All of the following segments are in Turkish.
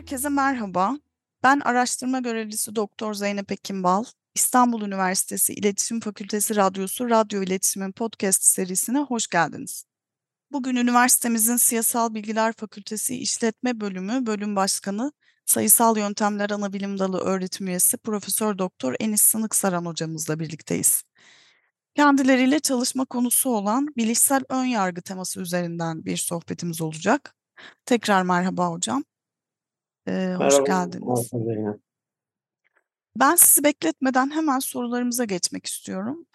Herkese merhaba. Ben araştırma görevlisi Doktor Zeynep Ekimbal. İstanbul Üniversitesi İletişim Fakültesi Radyosu Radyo İletişimin podcast serisine hoş geldiniz. Bugün üniversitemizin Siyasal Bilgiler Fakültesi İşletme Bölümü Bölüm Başkanı Sayısal Yöntemler Anabilim Dalı öğretim üyesi Profesör Doktor Enis Sınık Saran hocamızla birlikteyiz. Kendileriyle çalışma konusu olan bilişsel ön yargı teması üzerinden bir sohbetimiz olacak. Tekrar merhaba hocam. Ee, hoş Merhaba, geldiniz. merhaba. Ben sizi bekletmeden hemen sorularımıza geçmek istiyorum.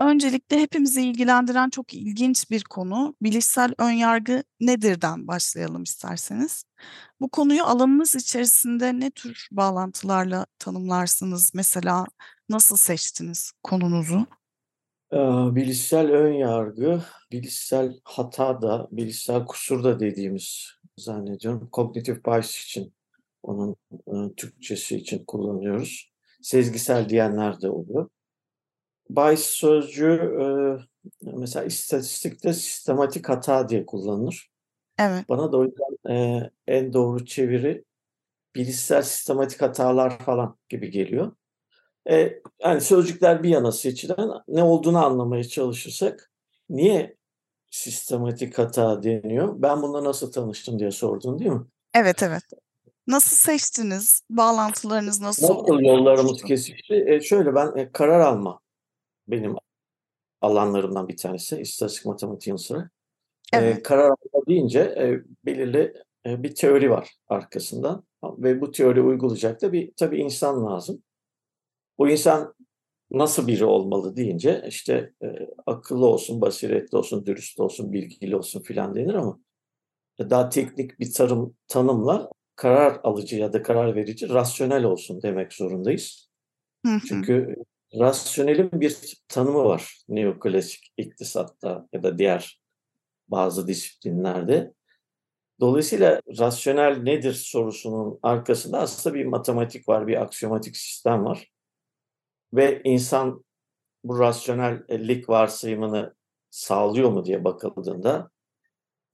Öncelikle hepimizi ilgilendiren çok ilginç bir konu, bilişsel önyargı nedirden başlayalım isterseniz. Bu konuyu alanınız içerisinde ne tür bağlantılarla tanımlarsınız? Mesela nasıl seçtiniz konunuzu? Bilişsel ön yargı, bilişsel hata da, bilişsel kusur da dediğimiz zannediyorum. Cognitive bias için, onun e, Türkçesi için kullanıyoruz. Sezgisel diyenler de oluyor. Bias sözcüğü e, mesela istatistikte sistematik hata diye kullanılır. Evet, Bana da o yüzden e, en doğru çeviri bilişsel sistematik hatalar falan gibi geliyor. E, yani sözcükler bir yana seçilen ne olduğunu anlamaya çalışırsak niye sistematik hata deniyor? Ben bununla nasıl tanıştım diye sordun değil mi? evet, evet. Nasıl seçtiniz? Bağlantılarınız nasıl Nasıl yollarımız kesişti? E, şöyle ben e, karar alma benim alanlarımdan bir tanesi istatistik matematiğin sıra. E, Evet, karar alma deyince e, belirli e, bir teori var arkasından ve bu teori uygulayacak da bir tabii insan lazım. O insan nasıl biri olmalı deyince işte e, akıllı olsun, basiretli olsun, dürüst olsun, bilgili olsun filan denir ama daha teknik bir tarım tanımla karar alıcı ya da karar verici rasyonel olsun demek zorundayız. hı hı, Çünkü rasyonelin bir tanımı var neoklasik iktisatta ya da diğer bazı disiplinlerde. Dolayısıyla rasyonel nedir sorusunun arkasında aslında bir matematik var, bir aksiyomatik sistem var. Ve insan bu rasyonellik varsayımını sağlıyor mu diye bakıldığında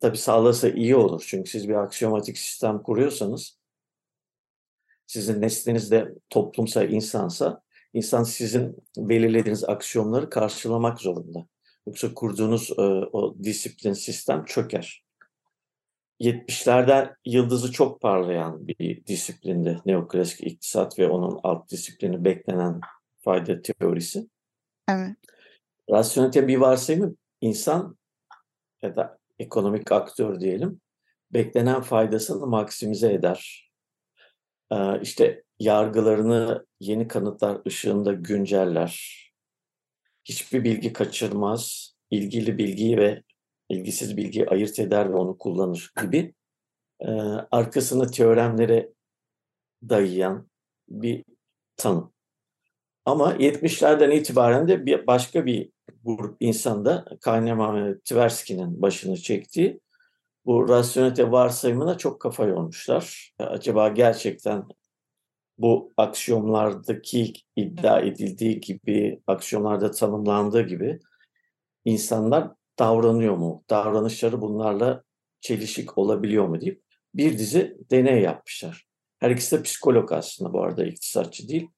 tabii sağlasa iyi olur. Çünkü siz bir aksiyomatik sistem kuruyorsanız sizin nesliniz de toplumsa, insansa insan sizin belirlediğiniz aksiyonları karşılamak zorunda. Yoksa kurduğunuz e, o disiplin sistem çöker. 70'lerde yıldızı çok parlayan bir disiplinde neoklasik iktisat ve onun alt disiplini beklenen fayda teorisi. evet, Rasyonelite bir varsayımı insan ya da ekonomik aktör diyelim beklenen faydasını maksimize eder. Ee, işte yargılarını yeni kanıtlar ışığında günceller. Hiçbir bilgi kaçırmaz. ilgili bilgiyi ve ilgisiz bilgiyi ayırt eder ve onu kullanır gibi e, arkasını teoremlere dayayan bir tanım. Ama 70'lerden itibaren de bir başka bir grup insanda Kahneman ve Tversky'nin başını çektiği bu rasyonelite varsayımına çok kafa yormuşlar. Acaba gerçekten bu aksiyomlardaki iddia edildiği gibi, aksiyomlarda tanımlandığı gibi insanlar davranıyor mu? Davranışları bunlarla çelişik olabiliyor mu deyip bir dizi deney yapmışlar. Her ikisi de psikolog aslında bu arada iktisatçı değil.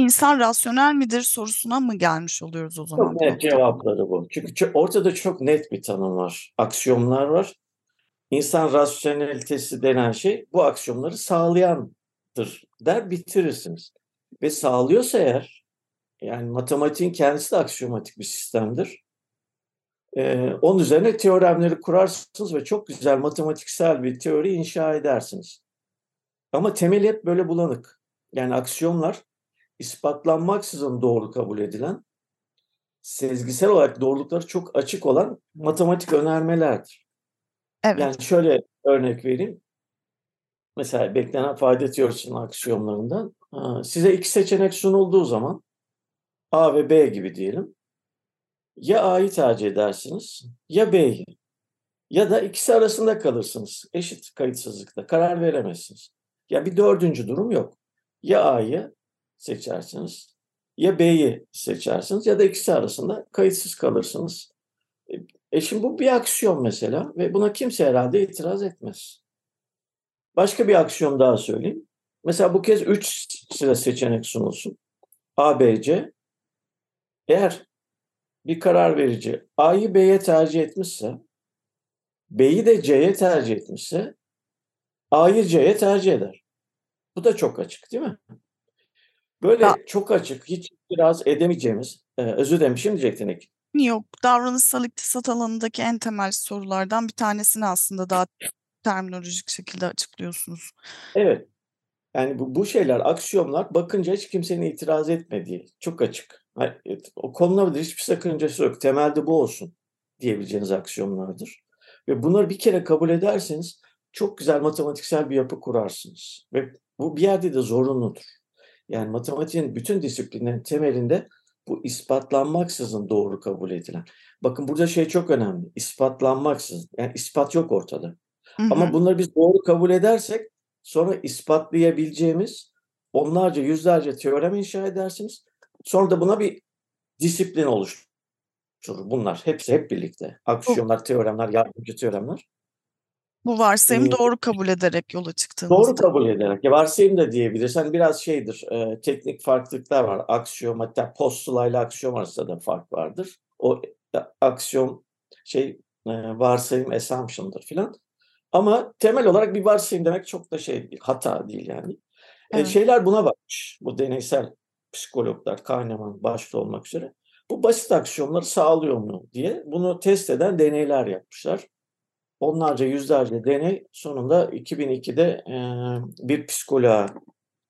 İnsan rasyonel midir sorusuna mı gelmiş oluyoruz o zaman? Çok net cevapları bu. Çünkü ortada çok net bir tanım var. Aksiyomlar var. İnsan rasyonelitesi denen şey bu aksiyomları sağlayandır der bitirirsiniz. Ve sağlıyorsa eğer yani matematiğin kendisi de aksiyomatik bir sistemdir. Ee, onun üzerine teoremleri kurarsınız ve çok güzel matematiksel bir teori inşa edersiniz. Ama temeli hep böyle bulanık. Yani aksiyomlar ispatlanmaksızın doğru kabul edilen, sezgisel olarak doğrulukları çok açık olan matematik önermelerdir. Evet, Yani şöyle örnek vereyim. Mesela beklenen fayda teorisinin aksiyomlarından ha, size iki seçenek sunulduğu zaman A ve B gibi diyelim. Ya A'yı tercih edersiniz ya B'yi. Ya da ikisi arasında kalırsınız. Eşit kayıtsızlıkta. Karar veremezsiniz. Ya bir dördüncü durum yok. Ya A'yı seçersiniz ya B'yi seçersiniz ya da ikisi arasında kayıtsız kalırsınız. E şimdi bu bir aksiyon mesela ve buna kimse herhalde itiraz etmez. Başka bir aksiyon daha söyleyeyim. Mesela bu kez 3 sıra seçenek sunulsun. A, B, C. Eğer bir karar verici A'yı B'ye tercih etmişse, B'yi de C'ye tercih etmişse, A'yı C'ye tercih eder. Bu da çok açık değil mi? Böyle Da çok açık, hiç biraz edemeyeceğimiz, e, özür dilerim, şimdi diyecektin Ekin. Yok, davranışsal iktisat alanındaki en temel sorulardan bir tanesini aslında daha terminolojik şekilde açıklıyorsunuz. Evet. Yani bu, bu şeyler, aksiyonlar bakınca hiç kimsenin itiraz etmediği, çok açık. O konularda hiçbir sakıncası yok. Temelde bu olsun diyebileceğiniz aksiyonlardır. Ve bunları bir kere kabul ederseniz çok güzel matematiksel bir yapı kurarsınız. Ve bu bir yerde de zorunludur. Yani matematiğin bütün disiplinlerin temelinde bu ispatlanmaksızın doğru kabul edilen. Bakın burada şey çok önemli. İspatlanmaksızın. Yani ispat yok ortada. Hı Ama hı. bunları biz doğru kabul edersek sonra ispatlayabileceğimiz onlarca, yüzlerce teorem inşa edersiniz. Sonra da buna bir disiplin oluşturur. Bunlar hepsi hep birlikte. Aksiyonlar, teoremler, yardımcı teoremler. Bu varsayımı Eee doğru kabul ederek yola Doğru çıktığımızda. kabul ederek. Ya varsayım da diyebilirsin. Hani biraz şeydir, eee, teknik farklılıklar var. Aksiyom hatta postula ile aksiyom arasında da fark vardır. O aksiyom şey, eee, varsayım assumption'dır filan. Ama temel olarak bir varsayım demek çok da şey değil, hata değil yani. Evet. şeyler buna bakmış. Bu deneysel psikologlar, Kahneman başta olmak üzere. Bu basit aksiyonları sağlıyor mu diye bunu test eden deneyler yapmışlar. Onlarca, yüzlerce deney sonunda 2002'de, eee, bir psikoloğa,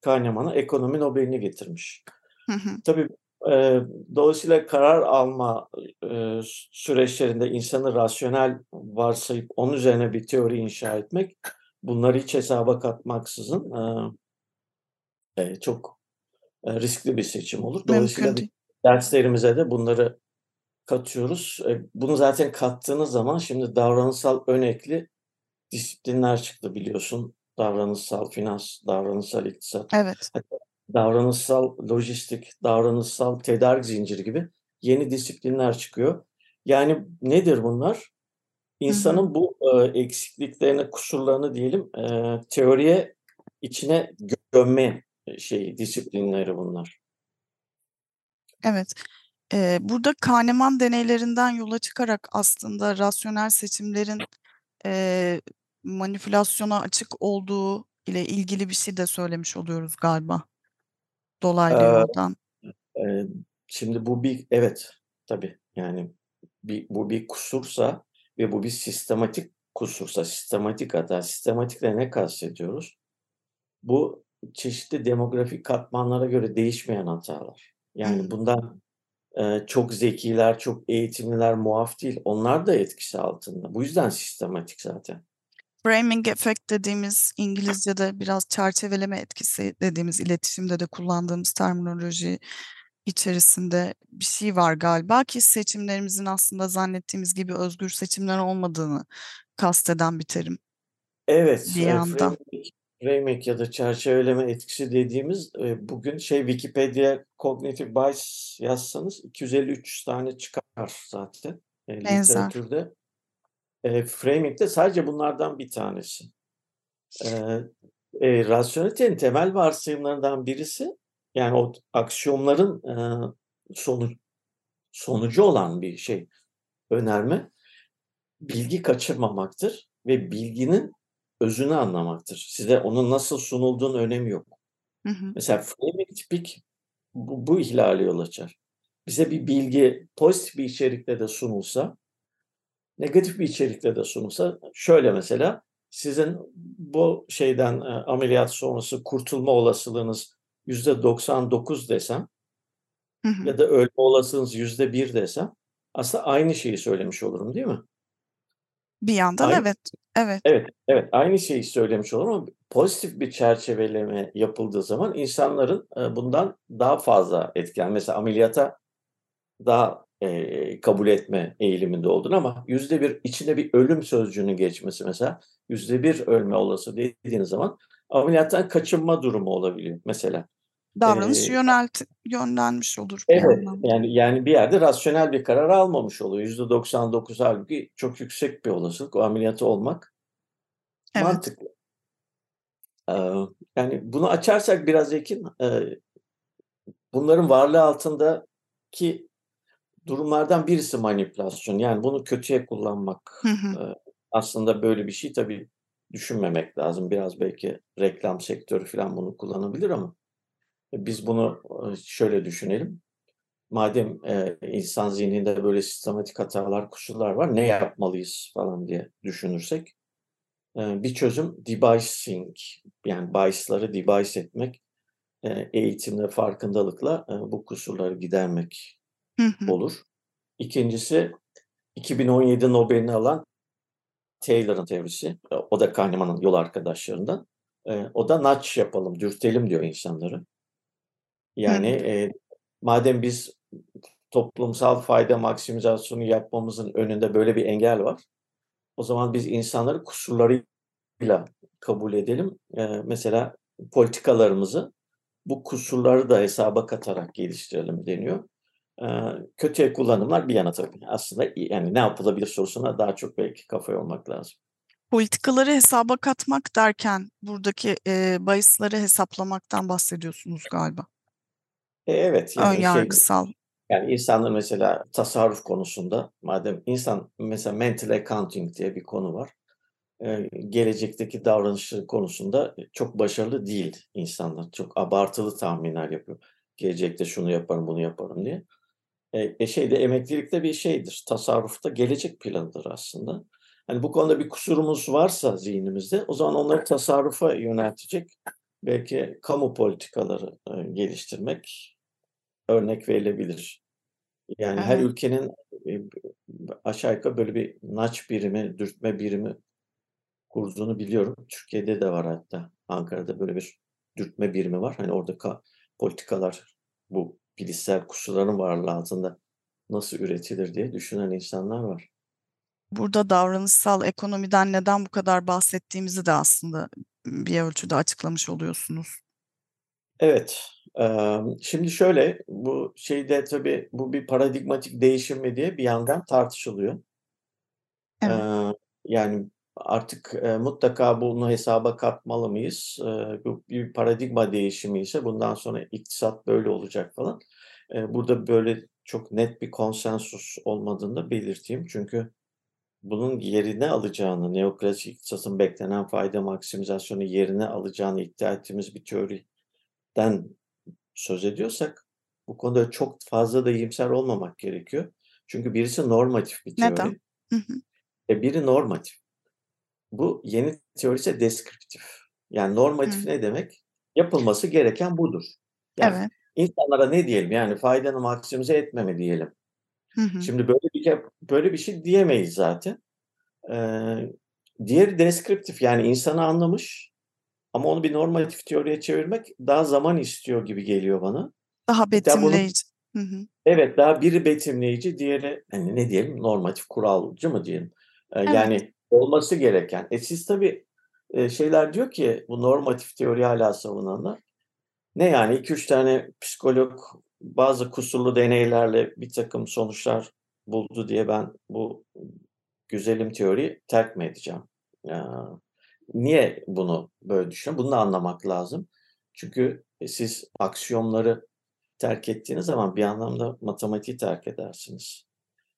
Kahneman'a ekonomi Nobel'ini getirmiş. Hı hı. Tabii, eee, dolayısıyla karar alma, eee, süreçlerinde insanı rasyonel varsayıp onun üzerine bir teori inşa etmek, bunları hiç hesaba katmaksızın, eee, çok, riskli bir seçim olur. Dolayısıyla Mümkün derslerimize de bunları katıyoruz. Eee, bunu zaten kattığınız zaman şimdi davranışsal önekli disiplinler çıktı biliyorsun. Davranışsal finans, davranışsal iktisat, Evet. hatta davranışsal lojistik, davranışsal tedarik zinciri gibi yeni disiplinler çıkıyor. Yani nedir bunlar? İnsanın bu, eee, eksikliklerini, kusurlarını diyelim, eee, teoriye içine gömme, eee, şeyi, disiplinleri bunlar. Evet. Eee, burada Kahneman deneylerinden yola çıkarak aslında rasyonel seçimlerin, eee, manipülasyona açık olduğu ile ilgili bir şey de söylemiş oluyoruz galiba. Dolaylı Eee, yoldan. eee, şimdi bu bir evet, tabii. Yani bir bu bir kusursa ve bu bir sistematik kusursa, sistematik hata, sistematikle ne kastediyoruz? Bu çeşitli demografik katmanlara göre değişmeyen hatalar. Yani Hımm. bundan, çok zekiler, çok eğitimliler muaf değil. Onlar da etkisi altında. Bu yüzden sistematik zaten. Framing effect dediğimiz İngilizce'de biraz çerçeveleme etkisi dediğimiz iletişimde de kullandığımız terminoloji içerisinde bir şey var galiba ki seçimlerimizin aslında zannettiğimiz gibi özgür seçimler olmadığını kasteden bir terim. Evet, Bir yandan. framing framing ya da çerçeveleme etkisi dediğimiz, eee, bugün şey Wikipedia cognitive bias yazsanız 250-300 tane çıkar zaten, Benzer. literatürde. Eee, framing de sadece bunlardan bir tanesi. Eee, eee, rasyonelitenin temel varsayımlarından birisi, yani o aksiyonların, eee, sonu sonucu olan bir şey, önerme, bilgi kaçırmamaktır ve bilginin özünü anlamaktır. Size onun nasıl sunulduğunun önemi yok. Hı hı. Mesela framing tipik bu bu ihlale yol açar. Bize bir bilgi pozitif bir içerikle de sunulsa, negatif bir içerikle de sunulsa, şöyle mesela, sizin bu şeyden, eee, ameliyat sonrası kurtulma olasılığınız %99 desem Hı hı. ya da ölme olasılığınız %1 desem aslında aynı şeyi söylemiş olurum, değil mi? Bir yandan Aynı evet, evet. Evet, evet, aynı şeyi söylemiş olurum ama pozitif bir çerçeveleme yapıldığı zaman insanların, eee, bundan daha fazla etkilen Mesela ameliyata daha, eee, kabul etme eğiliminde olduğunu ama %1 içinde bir ölüm sözcüğünün geçmesi mesela, %1 ölme olasılığı dediğiniz zaman ameliyattan kaçınma durumu olabiliyor mesela. Davranış Eee yönelti yönlenmiş olur Evet, yani yani bir yerde rasyonel bir karar almamış oluyor. %99 hâlbuki çok yüksek bir olasılık o ameliyatı olmak Evet. mantıklı. Eee, yani bunu açarsak biraz Ekin, eee, bunların varlığı altındaki durumlardan birisi manipülasyon. Yani bunu kötüye kullanmak. Hı hı. Eee, aslında böyle bir şey tabii düşünmemek lazım. Biraz belki reklam sektörü falan bunu kullanabilir ama biz bunu eee, şöyle düşünelim. Madem eee, insan zihninde böyle sistematik hatalar, kusurlar var, ne yapmalıyız falan diye düşünürsek eee, bir çözüm debicing yani bias'ları device etmek, eee, eğitimle, farkındalıkla eee, bu kusurları gidermek Hı hı. olur. İkincisi 2017 Nobel'ini alan Taylor'ın teorisi. E, o da Kahneman'ın yol arkadaşlarından. Eee, o da nudge yapalım, dürtelim diyor insanları. Yani, eee, madem biz toplumsal fayda maksimizasyonu yapmamızın önünde böyle bir engel var, o zaman biz insanları kusurlarıyla kabul edelim. Eee, mesela politikalarımızı bu kusurları da hesaba katarak geliştirelim deniyor. Eee, kötüye kullanımlar bir yana tabii. Aslında yani ne yapılabilir sorusuna daha çok belki kafa yormak lazım. Politikaları hesaba katmak derken buradaki, eee, bahisleri hesaplamaktan bahsediyorsunuz galiba. E, evet, Ön yani şey yargısal. yani insanlar mesela tasarruf konusunda madem insan mesela mental accounting diye bir konu var. Eee, gelecekteki davranışları konusunda çok başarılı değil insanlar. Çok abartılı tahminler yapıyor. Gelecekte şunu yaparım, bunu yaparım diye. E, şey de emeklilik de bir şeydir, tasarruf da gelecek planıdır aslında. Hani bu konuda bir kusurumuz varsa zihnimizde o zaman onları tasarrufa yöneltecek belki kamu politikaları, eee, geliştirmek örnek verilebilir. Yani her Evet. ülkenin, eee, b aşağı yukarı böyle bir nudge birimi, dürtme birimi kurduğunu biliyorum. Türkiye'de de var hatta. Ankara'da böyle bir dürtme birimi var. Hani orada ka politikalar bu bilişsel kusurların varlığı altında nasıl üretilir diye düşünen insanlar var. Burada davranışsal ekonomiden neden bu kadar bahsettiğimizi de aslında bir ölçüde açıklamış oluyorsunuz. Evet. Şimdi şöyle, bu şeyde tabii bu bir paradigmatik değişim mi diye bir yandan tartışılıyor. Evet. Yani artık, mutlaka bunu hesaba katmalı mıyız? Bu bir paradigma değişimi ise bundan sonra iktisat böyle olacak falan. Burada böyle çok net bir konsensus olmadığını da belirteyim. Çünkü bunun yerine alacağını, neoklasik iktisatın beklenen fayda maksimizasyonu yerine alacağını iddia ettiğimiz bir teoriden söz ediyorsak bu konuda çok fazla da iyimser olmamak gerekiyor. Çünkü birisi normatif bir Neden? teori Hı hı. ve biri normatif. Bu yeni teori ise deskriptif. Yani normatif Hıı. ne demek? Yapılması gereken budur. Yani Evet. insanlara ne diyelim? Yani faydanı maksimize etmeme diyelim. Hı hı. Şimdi böyle bir böyle bir şey diyemeyiz zaten. Eee, diğeri deskriptif yani insanı anlamış ama onu bir normatif teoriye çevirmek daha zaman istiyor gibi geliyor bana. Daha Hatta bunu betimleyici. Hı hı. Evet, daha biri betimleyici, diğeri, hani, ne diyelim, normatif kuralcı mı diyelim? Eee, Evet. yani olması gereken. E, siz tabii, şeyler diyor ki bu normatif teoriyi hâlâ savunanlar, ne yani 2-3 tane psikolog bazı kusurlu deneylerle birtakım sonuçlar buldu diye ben bu güzelim teoriyi terk mi edeceğim? Niye bunu böyle düşünüyorum? Bunu da anlamak lazım. Çünkü, e, siz aksiyomları terk ettiğiniz zaman bir anlamda matematiği terk edersiniz.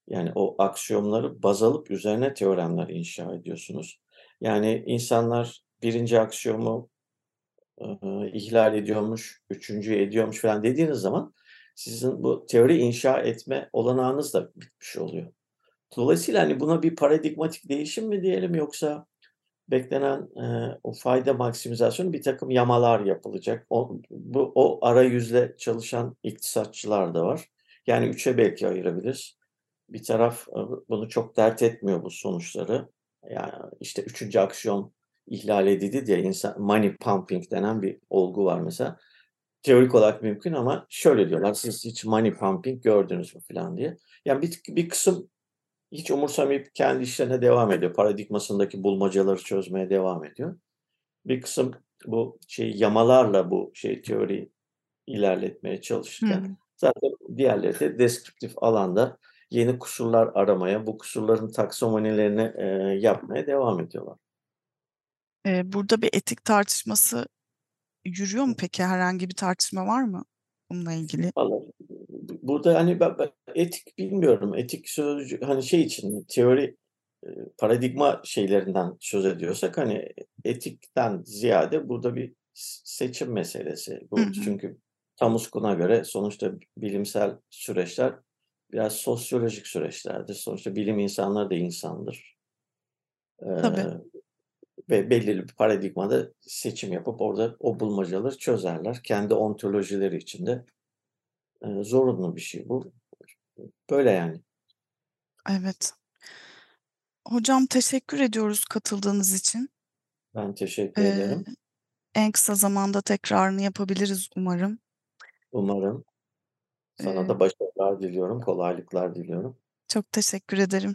Yani o aksiyomları baz alıp üzerine teoremler inşa ediyorsunuz. Yani insanlar 1'inci aksiyomu, ııı, ihlal ediyormuş, 3'üncüyü ediyormuş falan dediğiniz zaman sizin bu teori inşa etme olanağınız da bitmiş oluyor. Dolayısıyla, hani, buna bir paradigmatik değişim mi diyelim yoksa beklenen, eee, o fayda maksimizasyonu birtakım yamalar yapılacak. O bu o arayüzle çalışan iktisatçılar da var. Yani 3'e belki ayırabiliriz. Bir taraf, ııı, bunu çok dert etmiyor bu sonuçları. Ya, işte 3'üncü aksiyon ihlal edildi diye insan money pumping denen bir olgu var mesela. Teorik olarak mümkün ama şöyle diyorlar, "Siz hiç money pumping gördünüz mü?" filan diye. Yani bir bir kısım hiç umursamayıp kendi işlerine devam ediyor. Paradigmasındaki bulmacaları çözmeye devam ediyor. Bir kısım bu şeyi yamalarla bu şey teoriyi ilerletmeye çalışırken Hıı. zaten diğerleri de deskriptif alanda yeni kusurlar aramaya, bu kusurların taksomonilerini, eee, yapmaya devam ediyorlar. Burada bir etik tartışması yürüyor mu peki? Herhangi bir tartışma var mı bununla ilgili? Vallahi burada, hani, ben ben etik bilmiyorum. Etik sözcü hani, şey için teori, eee, paradigma şeylerinden söz ediyorsak, hani, etikten ziyade burada bir seçim meselesi. Hı Bu hı. çünkü Kamuskuna göre sonuçta bilimsel süreçler biraz sosyolojik süreçlerdir. Sonuçta bilim insanları da insandır. Tabii. Eee, ve belirli bir paradigmada seçim yapıp orada o bulmacaları çözerler. Kendi ontolojileri içinde. Eee, zorunlu bir şey bu. Böyle yani. Evet. Hocam teşekkür ediyoruz katıldığınız için. Ben teşekkür Eee, ederim. en kısa zamanda tekrarını yapabiliriz umarım. Umarım. Sana Eee da başarılar diliyorum, kolaylıklar diliyorum. Çok teşekkür ederim.